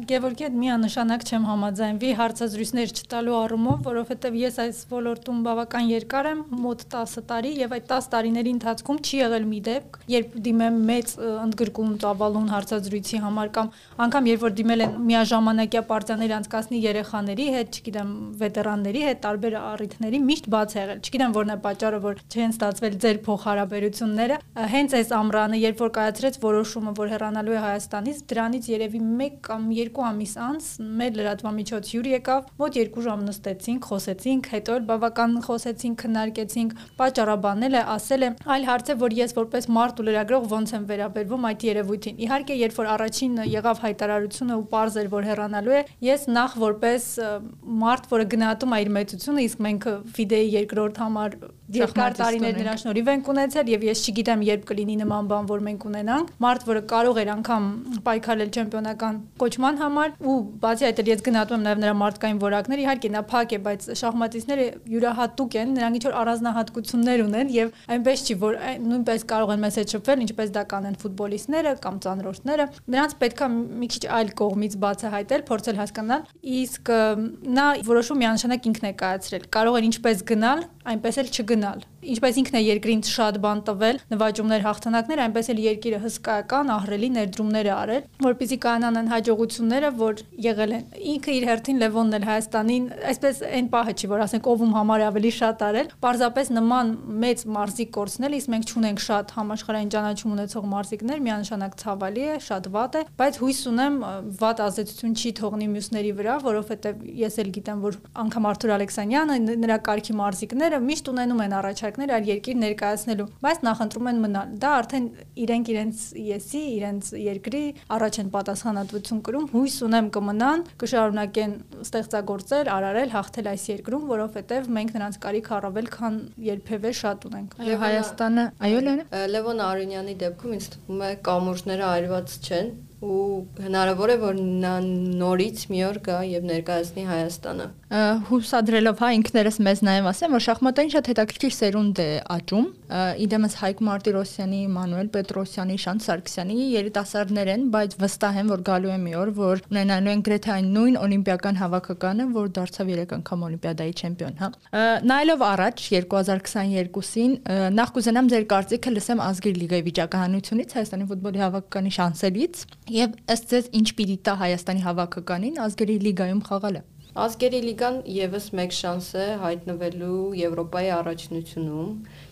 Գևորգի հետ միանշանակ չեմ համաձայնվի հարցազրույցներ չտալու առումով, որովհետև ես այս ոլորտում բավական երկար եմ, մոտ 10 տարի, եւ այդ 10 տարիների ընթացքում չի եղել մի դեպք, երբ դիմեմ մեծ ընդգրկում ծավալուն հարցազրույցի համար կամ անգամ երբ որ դիմել են միաժամանակյա պարտիաներ անցկացնի երեխաների հետ, չգիտեմ, վետերանների հետ, տարբեր առիթների միշտ բաց եղել։ Չգիտեմ որն է պատճառը, որ չեն ստացվել ձեր փոխհարաբերությունները։ Հենց այս ամռանը, երբ որ կայացրեց որոշումը, որ հեռանալու է Հայաստանից, դրանից երևի 1 կամ 2 ամիս անց մեր լրատվամիջոց հյուր եկավ, մոտ 2 ժամ նստեցինք, խոսեցինք, հետո էլ բավական խոսեցինք, քննարկեցինք, պատճառաբանել է, ասել է, այլ հարց է, որ ես որպես մարդ ու լրագրող ոնց եմ վերաբերվում այդ երևույթին։ Իհարկե, երբ որ առաջին եղավ հայտարարությունը ու པարզ էր, որ հեռանալու է, ես նախ որպես մարդ, որը գնահատում է իր մեծությունը, իսկ մենք ֆիդեի երկրորդ համար երկար տարիներ նրա շնորհիվ ենք ունեցել եւ ես չգիտեմ երբ կլինի նման բան, որ մենք ունենանք։ Մարդ, որը կարող էր անգամ պայքարել չեմպիոնական կոչման համար ու բացի այդ ես գնահատում եմ նաեւ նրա մարդկային որակները, իհարկե նա փակ է, բայց շախմատիստները յուրահատուկ են, նրանք ինչ որ առանձնահատկություններ ունեն եւ այնպես չի, որ նույնպես կարող են մեզ հետ շփվել, ինչպես դա կանեն ֆուտբոլիստները կամ ծանրորդները։ Նրանց պետքա մի քիչ այլ կողմից բացահայտել, փորձել հասկանալ, իսկ նա որոշում միանշանակ ինքն է կայացրել։ Կարող է ինչպես գնալ, այնպես էլ չգնալ։ Gunnel. Ինչպես ինքն է երկրին շատ բան տվել, նվաճումներ, հաղթանակներ, այնպես էլ երկիրը հսկայական ահռելի ներդրումներ է արել, որpիսի կանան այն հաջողությունները, որ եղել են։ Ինքը իր հերթին Լևոնն էլ Հայաստանին, այսպես այն պահը չի, որ ասենք ով ում համար ավելի շատ արել, պարզապես նման մեծ մարզիկ կորցնել, իսկ մենք չունենք շատ համաշխարհային ճանաչում ունեցող մարզիկներ, միանշանակ ցավալի է, շատ վատ է, բայց հույս ունեմ վատ ազդեցություն չի թողնի մյուսների վրա, որովհետև ես էլ գիտեմ, որ անգամ Արթուր Ալեքսանյանը նրա կարգի մարզիկներ երկրները միշտ ունենում են առաջարկներ այլ երկիր ներկայացնելու, բայց նախընտրում են մնալ։ Դա արդեն իրենք իրենց եսի, իրենց երկրի առաջ են պատասխանատվություն կրում։ Հույս ունեմ կմնան, կշարունակեն ստեղծագործել, արարել, հաղթել այս երկրում, որովհետև մենք նրանց կարիք առավել քան երբևէ շատ ունենք։ Այո, Հայաստանը, այո, Լևոն Արոնյանի դեպքում ինձ թվում է կամուրջները այրված չեն, ու հնարավոր է որ նա նորից մի օր գա եւ ներկայացնի Հայաստանը հուսադրելով հա ինքներս մեզ նաև ասեմ որ շախմատային շատ հետաքրքիր սերունդ է աճում իդեմս Հայկ Մարտիրոսյանի, Մանուել Պետրոսյանի, Շանթ Սարգսյանի երիտասարդներ են, բայց վստահ եմ որ գալու է մի օր որ ունենալու են գրեթե այն նույն օլիմպիական հավաքականը, որ դարձավ 3 անգամ օլիմպիադայի չեմպիոն, հա։ Նայելով առաջ 2022-ին նախ կուզենամ ձեր կարծիքը լսեմ ազգիր լիգայի վիճակահանությունից Հայաստանի ֆուտբոլի հավաքականի շանսերից Եվ ըստ ձեզ ինչ պիտի տա Հայաստանի հավաքականին ազգերի լիգայում խաղալը։ Ազգերի լիգան եւս մեկ շանս է հայտնվելու Եվրոպայի առաջնությունում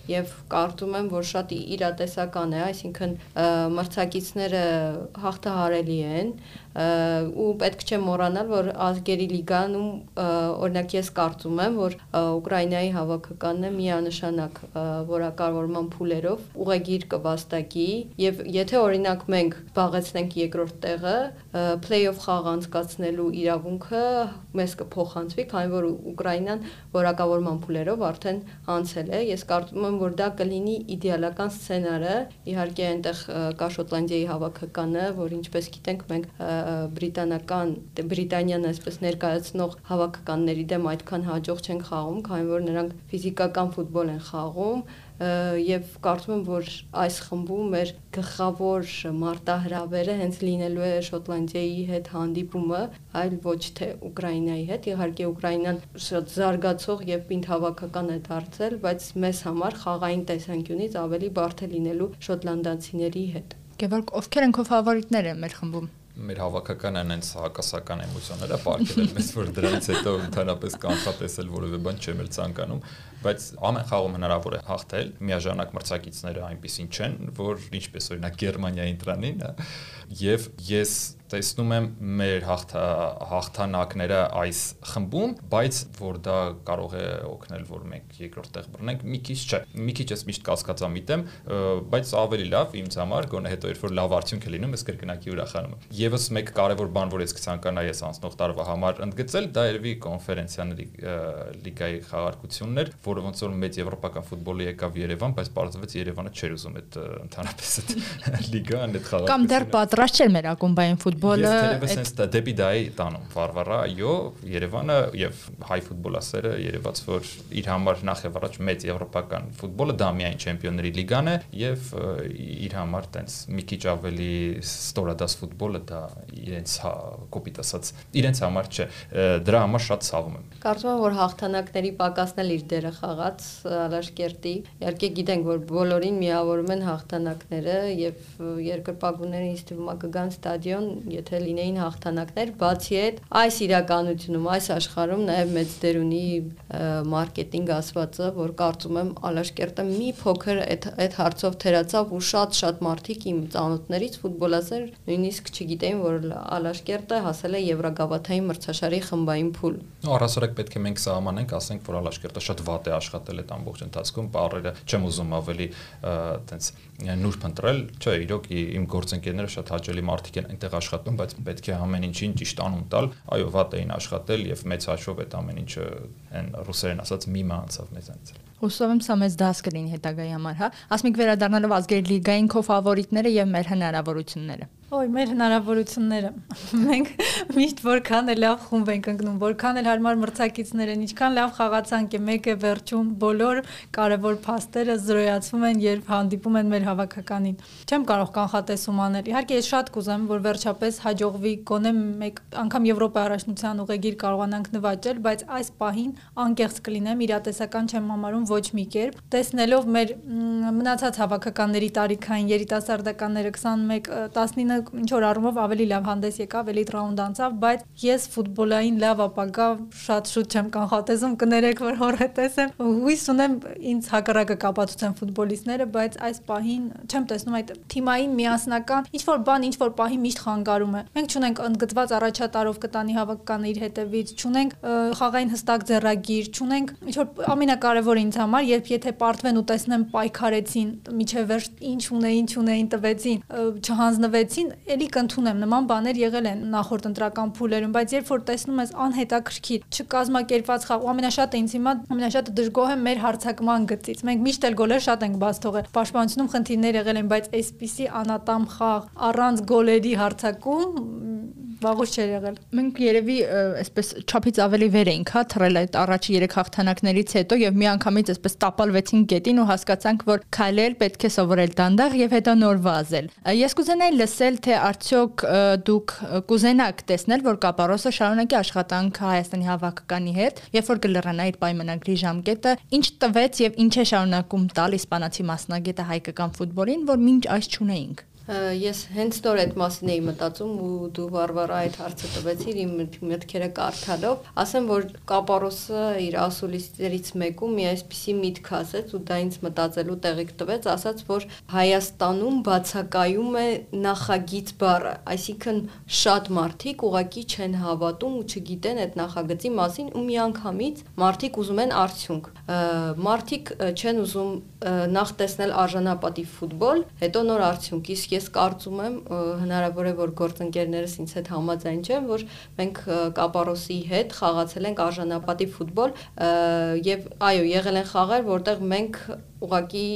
եւ կարծում եմ, որ շատ իրատեսական է, այսինքն մրցակիցները հաղթահարելի են ու պետք չէ մոռանալ, որ ազգերի լիգանում օրինակ ես կարծում եմ, որ Ուկրաինայի հավաքականն է միանշանակ որակավորման փուլերով ուղեգիր կվաստակի եւ եթե օրինակ մենք զբաղեցնենք երկրորդ տեղը, play-off խաղ անցկացնելու իրավունքը մեզ կփոխանցվի, քանի որ Ուկրաինան որակավորման փուլերով արդեն անցել է։ Ես կարծում եմ, որ դա կլինի իդեալական սցենարը։ Իհարկե այնտեղ կա Շոտլանդիայի հավաքականը, որ ինչպես գիտենք մենք բրիտանական Բրիտանիան այսպես ներկայացնող հավաքականների դեմ այդքան հաջող չեն խաղում, քանի որ նրանք ֆիզիկական ֆուտբոլ են խաղում եւ կարծում եմ, որ այս խմբում մեր գլխավոր մարտահրավերը հենց լինելու է Շոտլանդիայի հետ հանդիպումը, այլ ոչ թե Ուկրաինայի հետ։ Իհարկե Ուկրաինան շատ զարգացող եւ պինդ հավաքական է դարձել, բայց մեզ համար խաղային տեսանկյունից ավելի բարդ է լինելու շոտլանդացիների հետ։ Գևորգ, ովքեր են քո ֆավորիտները մեր խմբում? Մեր հավաքականը այնց հակասական էմոցիաները ապարգևել մեզ որ դրանից հետո ընդհանրապես կանխատեսել որևէ բան չեմ էլ ցանկանում բայց ամեն խաղում հնարավոր է հաղթել միաժամանակ մրցակիցները այնպեսին չեն որ ինչպես օրինակ Գերմանիային տրանին եւ ես տեսնում եմ մեր հաղթա հաղթանակները այս խմբում, բայց որ դա կարող է օգնել, որ մենք երկրորդ տեղ բռնենք, մի քիչ չէ։ Մի քիչ ես միշտ կասկածամիտ եմ, բայց ավելի լավ ինձ համար, գոնե հետո երբ որ լավ արդյունք է լինում, ես կրկնակի ուրախանում եմ։ Եվս մեկ կարևոր բան, որ ես կցանկանայի ես անցնող տարվա համար ընդգծել, դա երևի կոնֆերենցիաների լիգայի խաղարկությունն էր, որը ոնց որ մեծ եվրոպական ֆուտբոլի եկավ Երևան, բայց պարզվեց Երևանը չէր ուզում այդ ընդհանրապես այդ [laughs] լիգան, այդ խաղարկությունը։ Կամ դեռ պատրաստ չէր մեր ակումբային ֆուտբոլը։ Ես թերևս հենց դեպի դայի տանում. Վարվարա, այո, Երևանը եւ հայ ֆուտբոլասերը երևաց, որ իր համար նախ եւ առաջ մեծ եվրոպական ֆուտբոլը դա միայն չեմպիոնների լիգան է եւ իր համար տենց մի քիչ ավելի ստորադաս ֆուտբոլը դա իրենց հա կոպիտ ասած իրենց համար չէ դրա համար շատ ցավում եմ կարծում եմ որ հաղթանակների պակասն էլ իր դերը խաղաց Ալաշկերտի իհարկե գիտենք որ բոլորին միավորում են հաղթանակները եւ երկրպագուները ինձ թվում է կգան ստադիոն եթե լինեին հաղթանակներ, բացի այդ, այս իրականությունում, այս աշխարհում նաև մեծ դեր ունի մարքեթինգ ասվածը, որ կարծում եմ Ալաշկերտը մի փոքր այդ այդ հարցով թերացավ ու շատ-շատ մարդիկ իմ ծանոթներից ֆուտբոլասեր նույնիսկ չգիտեին, որ Ալաշկերտը հասել է Եվրագավաթային մրցաշարի խմբային փուլ։ Առասարակ պետք է մենք սահմանենք, ասենք, որ Ալաշկերտը շատ վատ է աշխատել այդ ամբողջ ընթացքում, բառերը չեմ ուզում ավելի այտենց նուրբ ընտրել, չէ, իրոք իմ գործընկերները շատ հաճելի մարդիկ են այնտեղ աշխատում, բայց պետք է ամեն ինչին ճիշտ անուն տալ։ Այո, վատ էին աշխատել եւ մեծ հաշվով այդ ամեն ինչը այն ռուսերեն ասած միմը անցավ մեզանից։ Հուսով եմ սա մեծ դաս կլինի հետագայի համար, հա։ Ասմիկ վերադառնալով ազգերի լիգային քո ֆավորիտները եւ մեր հնարավորությունները։ Ոյ, մեր հնարավորությունները։ [laughs] Մենք միշտ որքան է լավ խումբ ենք ընկնում, որքան էլ հարմար մրցակիցներ են, ինչքան լավ խաղացանք է, մեկը վերջում բոլոր կարևոր փաստերը զրոյացվում են, երբ հանդիպում են մեր հավաքականին։ Չեմ կարող կանխատեսում անել։ Իհարկե, ես շատ կուզեմ, որ վերջապես հաջողվի գոնե մեկ անգամ Եվրոպա առաջնության ուղեգիր կարողանանք նվաճել, բայց այս պահին անկեղծ կլինեմ, իրատեսական չեմ համարում ոչ մի կերպ։ Տեսնելով մեր մնացած հավաքականների տարիքային երիտասարդականները 21 19 ինչ որ առումով ավելի լավ հանդես եկավ, էլիտ ռաունդ անցավ, բայց ես ֆուտբոլային լավ ապագա շատ շուտ չեմ կանխատեսում, կներեք, որ հորհետես եմ։ Հույս ունեմ ինձ հակառակը կապացուցեն ֆուտբոլիստները, բայց այս պահին չեմ տեսնում այդ թիմային միասնական ինչ որ բան, ինչ որ պահի միշտ խանգարում է։ Մենք չունենք ընդգծված առաջատարով կտանի հավաքականը իր հետևից, չունենք խաղային հստակ ձեռագիր, չունենք ինչ որ ամենակարևորը ինձ համար, երբ եթե պարտվեն ու տեսնեմ պայքարեցին, միջև վերջ ինչ ունեին, չունեին, տվեցին, չհանձնվեցին, էլի կընդունեմ նման բաներ եղել են նախորդ ընտրական փուլերում, բայց երբ որ տեսնում ես անհետաքրքիր, չկազմակերպված խաղ, ու ամենաշատը ինձ հիմա ամենաշատը դժգոհ եմ մեր հարցակման գծից։ Մենք միշտ էլ գոլեր շատ ենք բաց թողել։ Պաշտպանությունում խնդիրներ եղել են, բայց այսպիսի անատամ խաղ առանց գոլերի հարցակում վաղուց չէր եղել։ Մենք երևի այսպես չափից ավելի վեր էինք, հա, թռել այդ առաջի 3 հաղթանակներից հետո եւ միանգամից այսպես տապալվեցին գետին ու հասկացանք, որ քայլել պետք է սովորել դանդաղ եւ հետո նոր վազել։ Ես կուզենայի լսել, թե արդյոք դուք կուզենաք տեսնել, որ Կապարոսը շարունակի աշխատանքը Հայաստանի հավաքականի հետ, երբ որ կլրանա իր պայմանագրի ժամկետը, ինչ տվեց եւ ինչ է շարունակում տալ իսպանացի մասնագետը հայկական ֆուտբոլին, որ մինչ այս չունեինք։ Ես հենց նոր այդ մասին էի մտածում ու դու Վարվարա այդ հարցը տվեցիր իմ մտքերը կարդալով, ասեմ որ Կապարոսը իր ասուլիստերից մեկում մի այսպիսի միտք ասեց ու դա ինձ մտածելու տեղիք տվեց, ասաց որ Հայաստանում բացակայում է նախագիծ բառը, այսինքն շատ մարդիկ ուղակի չեն հավատում ու չգիտեն այդ նախագծի մասին ու միանգամից մարդիկ ուզում են արդյունք։ Մարդիկ չեն ուզում նախ տեսնել արժանապատիվ ֆուտբոլ, հետո նոր արդյունք, իսկ ես կարծում եմ հնարավոր է որ գործընկերներս ինձ հետ համաձայն չեն, որ մենք Կապարոսի հետ խաղացել ենք արժանապատիվ ֆուտբոլ եւ այո, եղել են խաղեր, որտեղ մենք ուղակի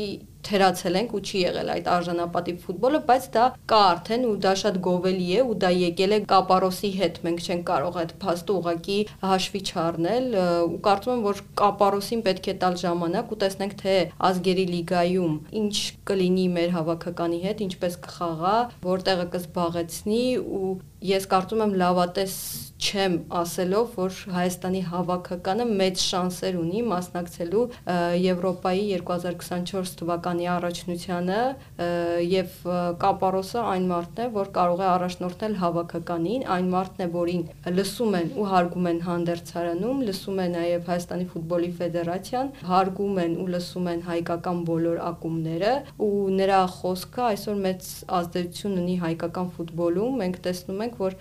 թերացել ենք ու չի եղել այդ արժանապատիվ ֆուտբոլը, բայց դա կա արդեն ու դա շատ գովելի է ու դա եկել է Կապարոսի հետ։ Մենք չենք կարող այդ փաստը ուղակի հաշվի չառնել ու կարծում եմ, որ Կապարոսին պետք է տալ ժամանակ ու տեսնենք թե ազգերի լիգայում ինչ կլինի մեր հավաքականի հետ, ինչպես կխաղա, որտեղը կզբաղեցնի ու ես կարծում եմ լավատես չեմ ասելով, որ Հայաստանի հավաքականը մեծ շանսեր ունի մասնակցելու Եվրոպայի 2024 թվականի առաջնությանը եւ Կապարոսը այն մարդն է, որ կարող է առաջնորդել հավաքականին, այն մարդն է, որին լսում են ու հարգում են հանդերձարանում, լսում է նաեւ Հայաստանի ֆուտբոլի ֆեդերացիան, հարգում են ու լսում են հայկական բոլոր ակումբները ու նրա խոսքը այսօր մեծ ազդեցություն ունի հայկական ֆուտբոլում։ Մենք տեսնում ենք, որ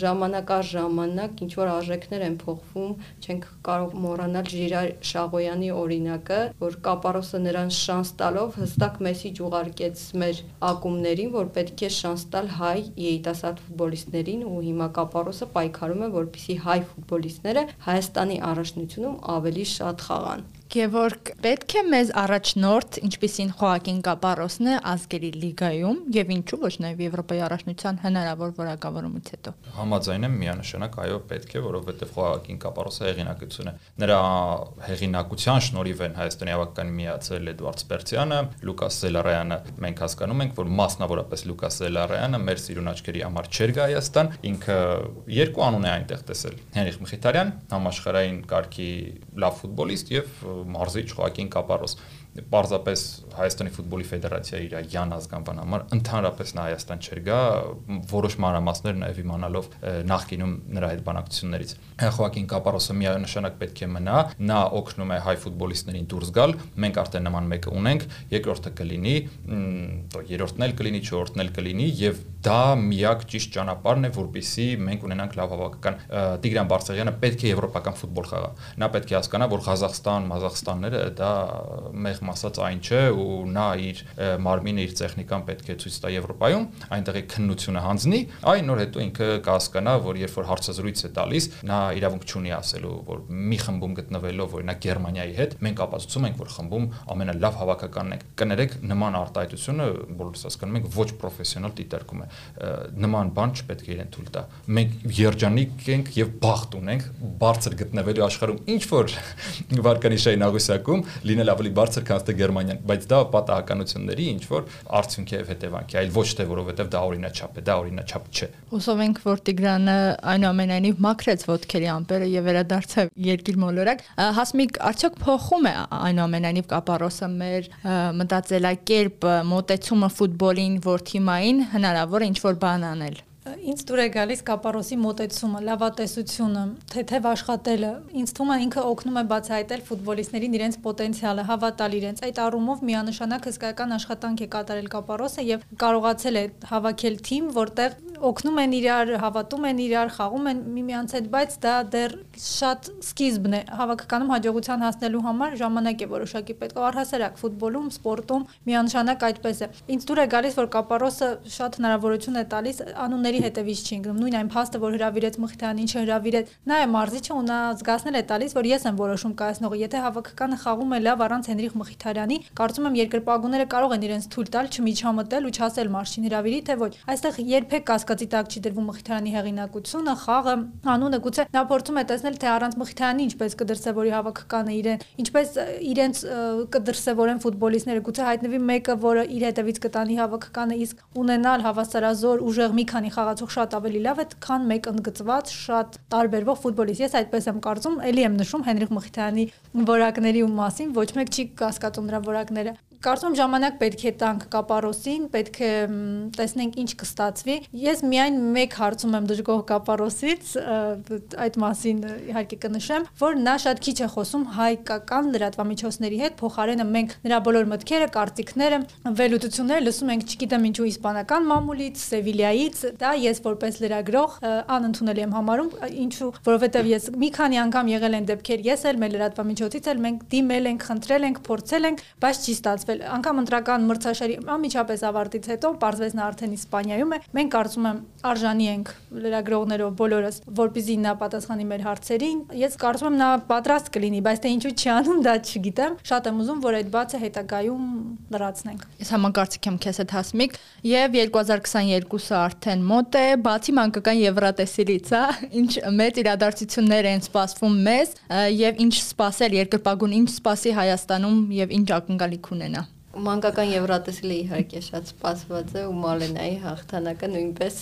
ժամանակ առ ժամանակ ինչ որ արժեքներ են փոխվում, չենք կարող մոռանալ Ժիրա Շաղոյանի օրինակը, որ Կապարոսը նրան շանս տալով հստակ մեսիջ ուղարկեց մեր ակումներին, որ պետք է շանս տալ հայ երիտասարդ ֆուտբոլիստներին ու հիմա Կապարոսը պայքարում է, որպեսզի հայ ֆուտբոլիստները Հայաստանի առաջնությունում ավելի շատ խաղան։ Գևորգ, պետք է մեզ առաջնորդ, ինչպիսին Խոակին Կապարոսն է ազգերի լիգայում եւ ինչու ոչ նաեւ Եվրոպայի առաջնության հնարավոր որակավորումից հետո։ Համաձայն եմ միանշանակ, այո, պետք է, որովհետեւ Խոակին Կապարոսը հեղինակություն է։ Նրա հեղինակության շնորհիվ են Հայաստանի ավականի միացել Էդվարդ Սպերցյանը, Լուկաս Զելարյանը։ Մենք հասկանում ենք, որ մասնավորապես Լուկաս Զելարյանը մեր սիրուն աչքերի համար չեր գա Հայաստան, ինքը երկու անուն է այնտեղ տեսել։ Հենրիխ Մխիթարյան, համաշխարհային կարգի լավ ֆուտբոլիստ եւ մարզիչ Խոակին Կապարոս պարզապես Հայաստանի ֆուտբոլի ֆեդերացիա իր Յան ազգանվան համար ընդհանրապես նա Հայաստան չէր գա որոշ մանրամասներ նաև իմանալով նախկինում նրա հետ բանակցություններից Խոակին Կապարոսը միանշանակ պետք է մնա նա օգնում է հայ ֆուտբոլիստներին դուրս գալ մենք արդեն նման մեկը ունենք երկրորդը կլինի երրորդն էլ կլինի չորրորդն էլ կլինի եւ դա միակ ճիշտ ճանապարհն է որպիսի մենք ունենանք լավ հավաքական Տիգրան Բարսեղյանը պետք է եվրոպական ֆուտբոլ խաղա նա պետք է հասկանա որ Ղազախստան, Մազախստանները դա մեղմ ասած այն չէ ու նա իր մարմինը իր տեխնիկան պետք է ցույց տա Եվրոպայում այնտեղի քննությունը հանձնի այն նոր հետո ինքը կհասկանա որ երբ որ հարցազրույց է տալիս նա իրավունք չունի ասելու որ մի խմբում գտնվելով օրինակ Գերմանիայի հետ մենք ապացուցում ենք որ խմբում ամենալավ հավաքականն ենք կներեք նման արտահայտությունը բոլորս հասկանում ենք ոչ պրոֆեսիոնալ դիտարկում է նման բան չպետք է իրեն թույլ տա։ Մենք երջանիկ ենք եւ բախտ ունենք բարձր գտնվելու աշխարհում ինչ որ [laughs] վարկանիշային աղյուսակում լինել ավելի բարձր քան թե Գերմանիան, բայց դա պատահականությունների ինչ որ արդյունք է եւ հետևանք է, այլ ոչ թե որովհետեւ դա օրինաչափ է, դա օրինաչափ չէ։ Հուսով ենք, որ Տիգրանը այնուամենայնիվ մաքրեց ոդքերի ամպերը եւ վերադարձավ երկիր մոլորակ։ Հասմիկ արդյոք փոխում է այնուամենայնիվ կապարոսը մեր մտածելակերպը, մոտեցումը ֆուտբոլին, որ թիմային հնարավոր է ինչ-որ բան անել։ Ինձ դուր է գալիս կապարոսի մոտեցումը, լավատեսությունը, թեթև աշխատելը։ Ինձ թվում է ինքը օգնում է բացահայտել ֆուտբոլիստներին իրենց պոտենցիալը, հավատալ իրենց։ Այդ առումով միանշանակ հսկայական աշխատանք է կատարել կապարոսը եւ կարողացել է հավաքել թիմ, որտեղ օգնում են իրար, հավատում են իրար, խաղում են միմյանց հետ, բայց դա դեռ շատ սկիզբն է։ Հավաքականում հաջողության հասնելու համար ժամանակ է որոշակի պետք։ Առհասարակ ֆուտբոլում, սպորտում միանշանակ այդպես է։ Ինձ դուր է գալիս, որ Կապարոսը շատ հնարավորություն է տալիս անունների հետևից չի ընկնում։ Նույն այն փաստը, որ հրավիրեց Մխիթյանին, չհրավիրեց, նա է մարզիչը ու նա զգացնել է տալիս, որ ես եմ որոշում կայացնողը։ Եթե հավաքականը խաղում է լավ առանց Հենրիխ Մխիթարյանի, կարծում եմ երկրպագուները կարող են իրենց թույլ տալ չմիջամտել ու չասել մարշին հրավիրի, թե ոչ։ Այստեղ երբեք կասկածի տակ չի դրվում Մխիթարյանի հեղինակությունը, խաղը, անունը գուցե նա փորձում է տեսնել, թե առանց Մխիթարյանի ինչպես կդրսևորի հավաքականը իրեն, ինչպես իրենց կդրսևորեն ֆուտբոլիստները, գուցե հայտնվի մեկը, որը իր հետևից կտանի հավաքականը, իսկ ունենալ հավասարազոր ուժեղ մի քանի խաղացող շատ ավելի լավ է, քան մեկ ընդգծված շատ տարբերվող ֆուտբոլիստ։ Ես այդպես եմ կարծում, ելի եմ նշում Հենրիխ Մխիթարյանի որակների ու մասին, ոչ մեկ չի կասկածում նրա որակները Կարծում ժամանակ պետք է տանք կապարոսին, պետք է տեսնենք ինչ կստացվի։ Ես միայն մեկ հարցում եմ դժգոհ կապարոսից, այդ մասին իհարկե կնշեմ, որ նա շատ քիչ է խոսում հայկական լրատվամիջոցների հետ, փոխարենը մենք նրա բոլոր մտքերը, կարծիքները, վերլուծությունները լսում ենք, չգիտեմ ինչու իսպանական մամուլից, Սևիլիայից, դա ես որպես լրագրող անընդունելի եմ համարում, ինչու, որովհետև ես մի քանի անգամ եղել են դեպքեր, ես էլ մեր լրատվամիջոցից էլ մենք դիմել ենք, խնդրել ենք, փորձել ենք, բայց չի ստացվել ստացվել։ Անկամ ընտրական մրցաշարի ամիջապես ավարտից հետո պարզվեց նա արդեն Իսպանիայում է։ Մենք կարծում եմ արժանի ենք լրագրողներով բոլորս, որպեսզի նա պատասխանի մեր հարցերին։ Ես կարծում եմ նա պատրաստ կլինի, բայց թե ինչու չի անում, դա չգիտեմ։ Շատ եմ ուզում, որ այդ բացը հետագայում լրացնենք։ Ես համակարծիք եմ քեզ հետ հասմիկ եւ 2022-ը արդեն մոտ է, բացի մանկական Եվրատեսիլից, հա, ինչ մեծ իրադարձություններ են սպասվում մեզ եւ ինչ սպասել երկրպագուն, ինչ սպասի Հայաստանում եւ ինչ ակնկալիք ունենա մանկական Եվրատեսիլը իհարկե շատ սպասված է ու Մալենայի հաղթանակը նույնպես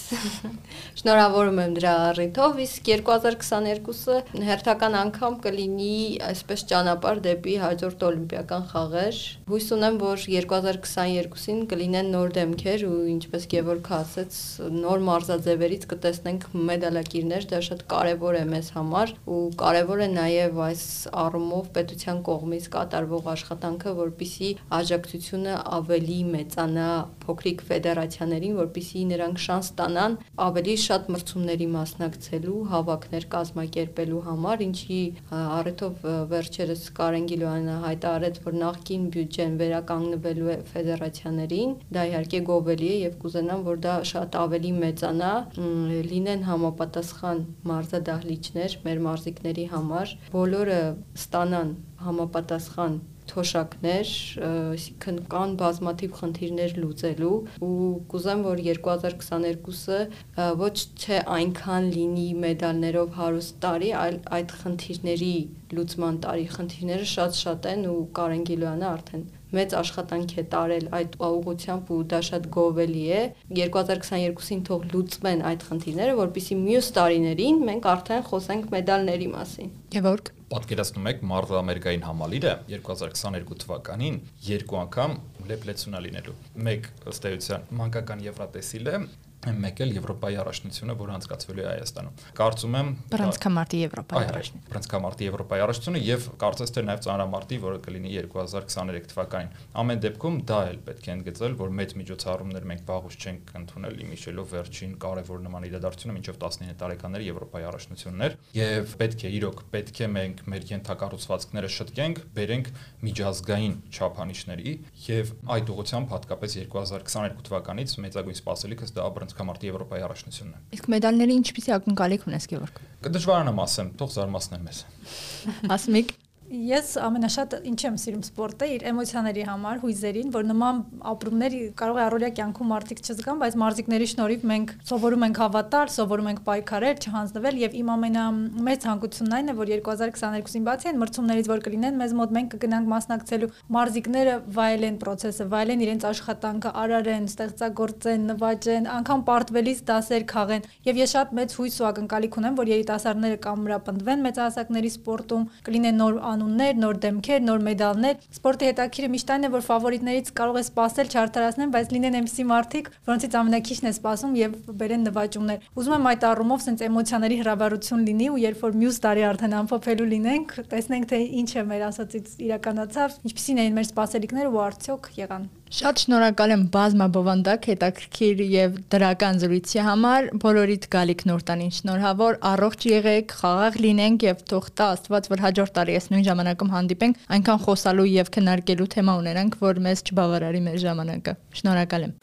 [laughs] շնորհավորում եմ դրա առիթով իսկ 2022-ը հերթական անգամ կլինի այսպես ճանապարհ դեպի հաջորդ օլիմպիական խաղեր հույս ունեմ որ 2022-ին կլինեն նոր դեմքեր ու ինչպես Գևորգը ասաց նոր մարզաձևերից կտեսնենք մեդալակիրներ դա շատ կարևոր է մեզ համար ու կարևոր է նաև այս առումով պետության կողմից կատարվող աշխատանքը որպիսի աջակցություն ազդեցությունը ավելի մեծանա փոքրիկ ֆեդերացիաներին, որpիսի նրանք շանս ստանան ավելի շատ մրցումների մասնակցելու, հավաքներ կազմակերպելու համար, ինչի առիթով վերջերս Կարեն Գիլոյանը հայտարարեց, որ նախկին բյուջեն վերականգնվելու է ֆեդերացիաներին, դա իհարկե գովելի է եւ կուզենամ, որ դա շատ ավելի մեծանա, լինեն համապատասխան մարզադահլիճներ մեր մարզիկների համար, բոլորը ստանան համապատասխան թոշակներ, այսինքն կան բազմաթիվ խնդիրներ լուծելու ու կուզեմ, որ 2022-ը ոչ թե այնքան լինի մեդալներով հարուստ տարի, այլ այդ խնդիրների լուծման տարի խնդիրները շատ-շատ են ու Կարեն Գիլոյանը արդեն մեծ աշխատանք է տարել այդ ուղղությամբ ու դա շատ գովելի է 2022-ին թող լուծվեն այդ խնդիրները որpիսի մյուս տարիներին մենք արդեն խոսենք մեդալների մասին Գևորգ պատկերացնում եք Մարզը Ամերիկային համալիրը 2022 թվականին երկու անգամ լեփլեցունա լինելու։ Մեկ ըստ էության մանկական Եվրատեսիլը մեկ էլ Եվրոպայի առաջնությունը, որը անցկացվելու է Հայաստանում։ Կարծում եմ Բրանցքամարտի Եվրոպայի առաջնությունը։ Բրանցքամարտի Եվրոպայի առաջնությունը եւ կարծես թե նաեւ ծանրամարտի, որը կլինի 2023 թվականին։ Ամեն դեպքում դա էլ պետք է ընդգծել, որ մեծ միջոցառումներ մենք վաղուց չենք ընդունել իմիշելով վերջին կարևոր նման իրադարձությունը մինչև 19 տարեկանների Եվրոպայի առաջնություններ եւ պետք է իրոք պետք է մենք մեր ենթակառուցվածքները շտկենք, բերենք միջազգային չափանիշների եւ այդ ուղղությամբ հատկապես 2022 թվականից մեծագույն սպասելիքս դա բռնցքամարտի Եվրոպայի առաջնությունն է։ Իսկ մեդալների ինչպեսի ակնկալիք ունես Գևորգ։ Կդժվարանամ ասեմ, թող զարմացնեն մեզ։ Ասմիկ Ես ամենաշատ ինչ եմ սիրում սպորտը իր էմոցիաների համար, հույզերին, որ նման ապրումներ կարող է առօրյա կյանքում մարդիկ չզգան, բայց մարզիկների շնորհիվ մենք սովորում ենք հավատալ, սովորում ենք պայքարել, չհանձնվել եւ իմ ամենամեծ հանգությունն այն է, որ 2022-ին բացի այն մրցումներից, որ կլինեն, մեզ մոտ մենք կգնանք մասնակցելու մարզիկները վայելեն process-ը, վայելեն իրենց աշխատանքը, արարեն, ստեղծագործեն, նվաճեն, անգամ պարտվելիս դասեր քաղեն եւ ես շատ մեծ հույս ու ակնկալիք ունեմ, որ երիտասարդները կամրապնդվեն մեծահասակների սպորտում, կլինեն նոր անուններ, նոր դեմքեր, նոր մեդալներ։ Սպորտի հետաքիրը միշտ այն է, որ ֆավորիտներից կարող է սпасել չարթարացնեն, բայց լինեն այնպիսի մարդիկ, որոնցից ամենակիչն է սпасում եւ բերեն նվաճումներ։ Ուզում եմ այդ առումով sense էմոցիաների հրավառություն լինի ու երբ որ մյուս տարի արդեն ամփոփելու լինենք, տեսնենք թե ինչ է մեր ասածից իրականացավ, ինչպիսին էին մեր սпасելիքները ու արդյոք եղան։ Շատ շնորհակալ եմ բազմաբովանդակ հետաքրքիր եւ դրական զրույցի համար։ Բոլորիդ գալիք նորտանին շնորհավոր, առողջ եղեք, խաղաղ լինենք եւ թող տա Աստված, որ հաջորդ տարի ես նույն ժամանակում հանդիպենք, այնքան խոսալու եւ քննարկելու թեմա ունենանք, որ մեզ չբավարարի մեր ժամանակը։ Շնորհակալ եմ։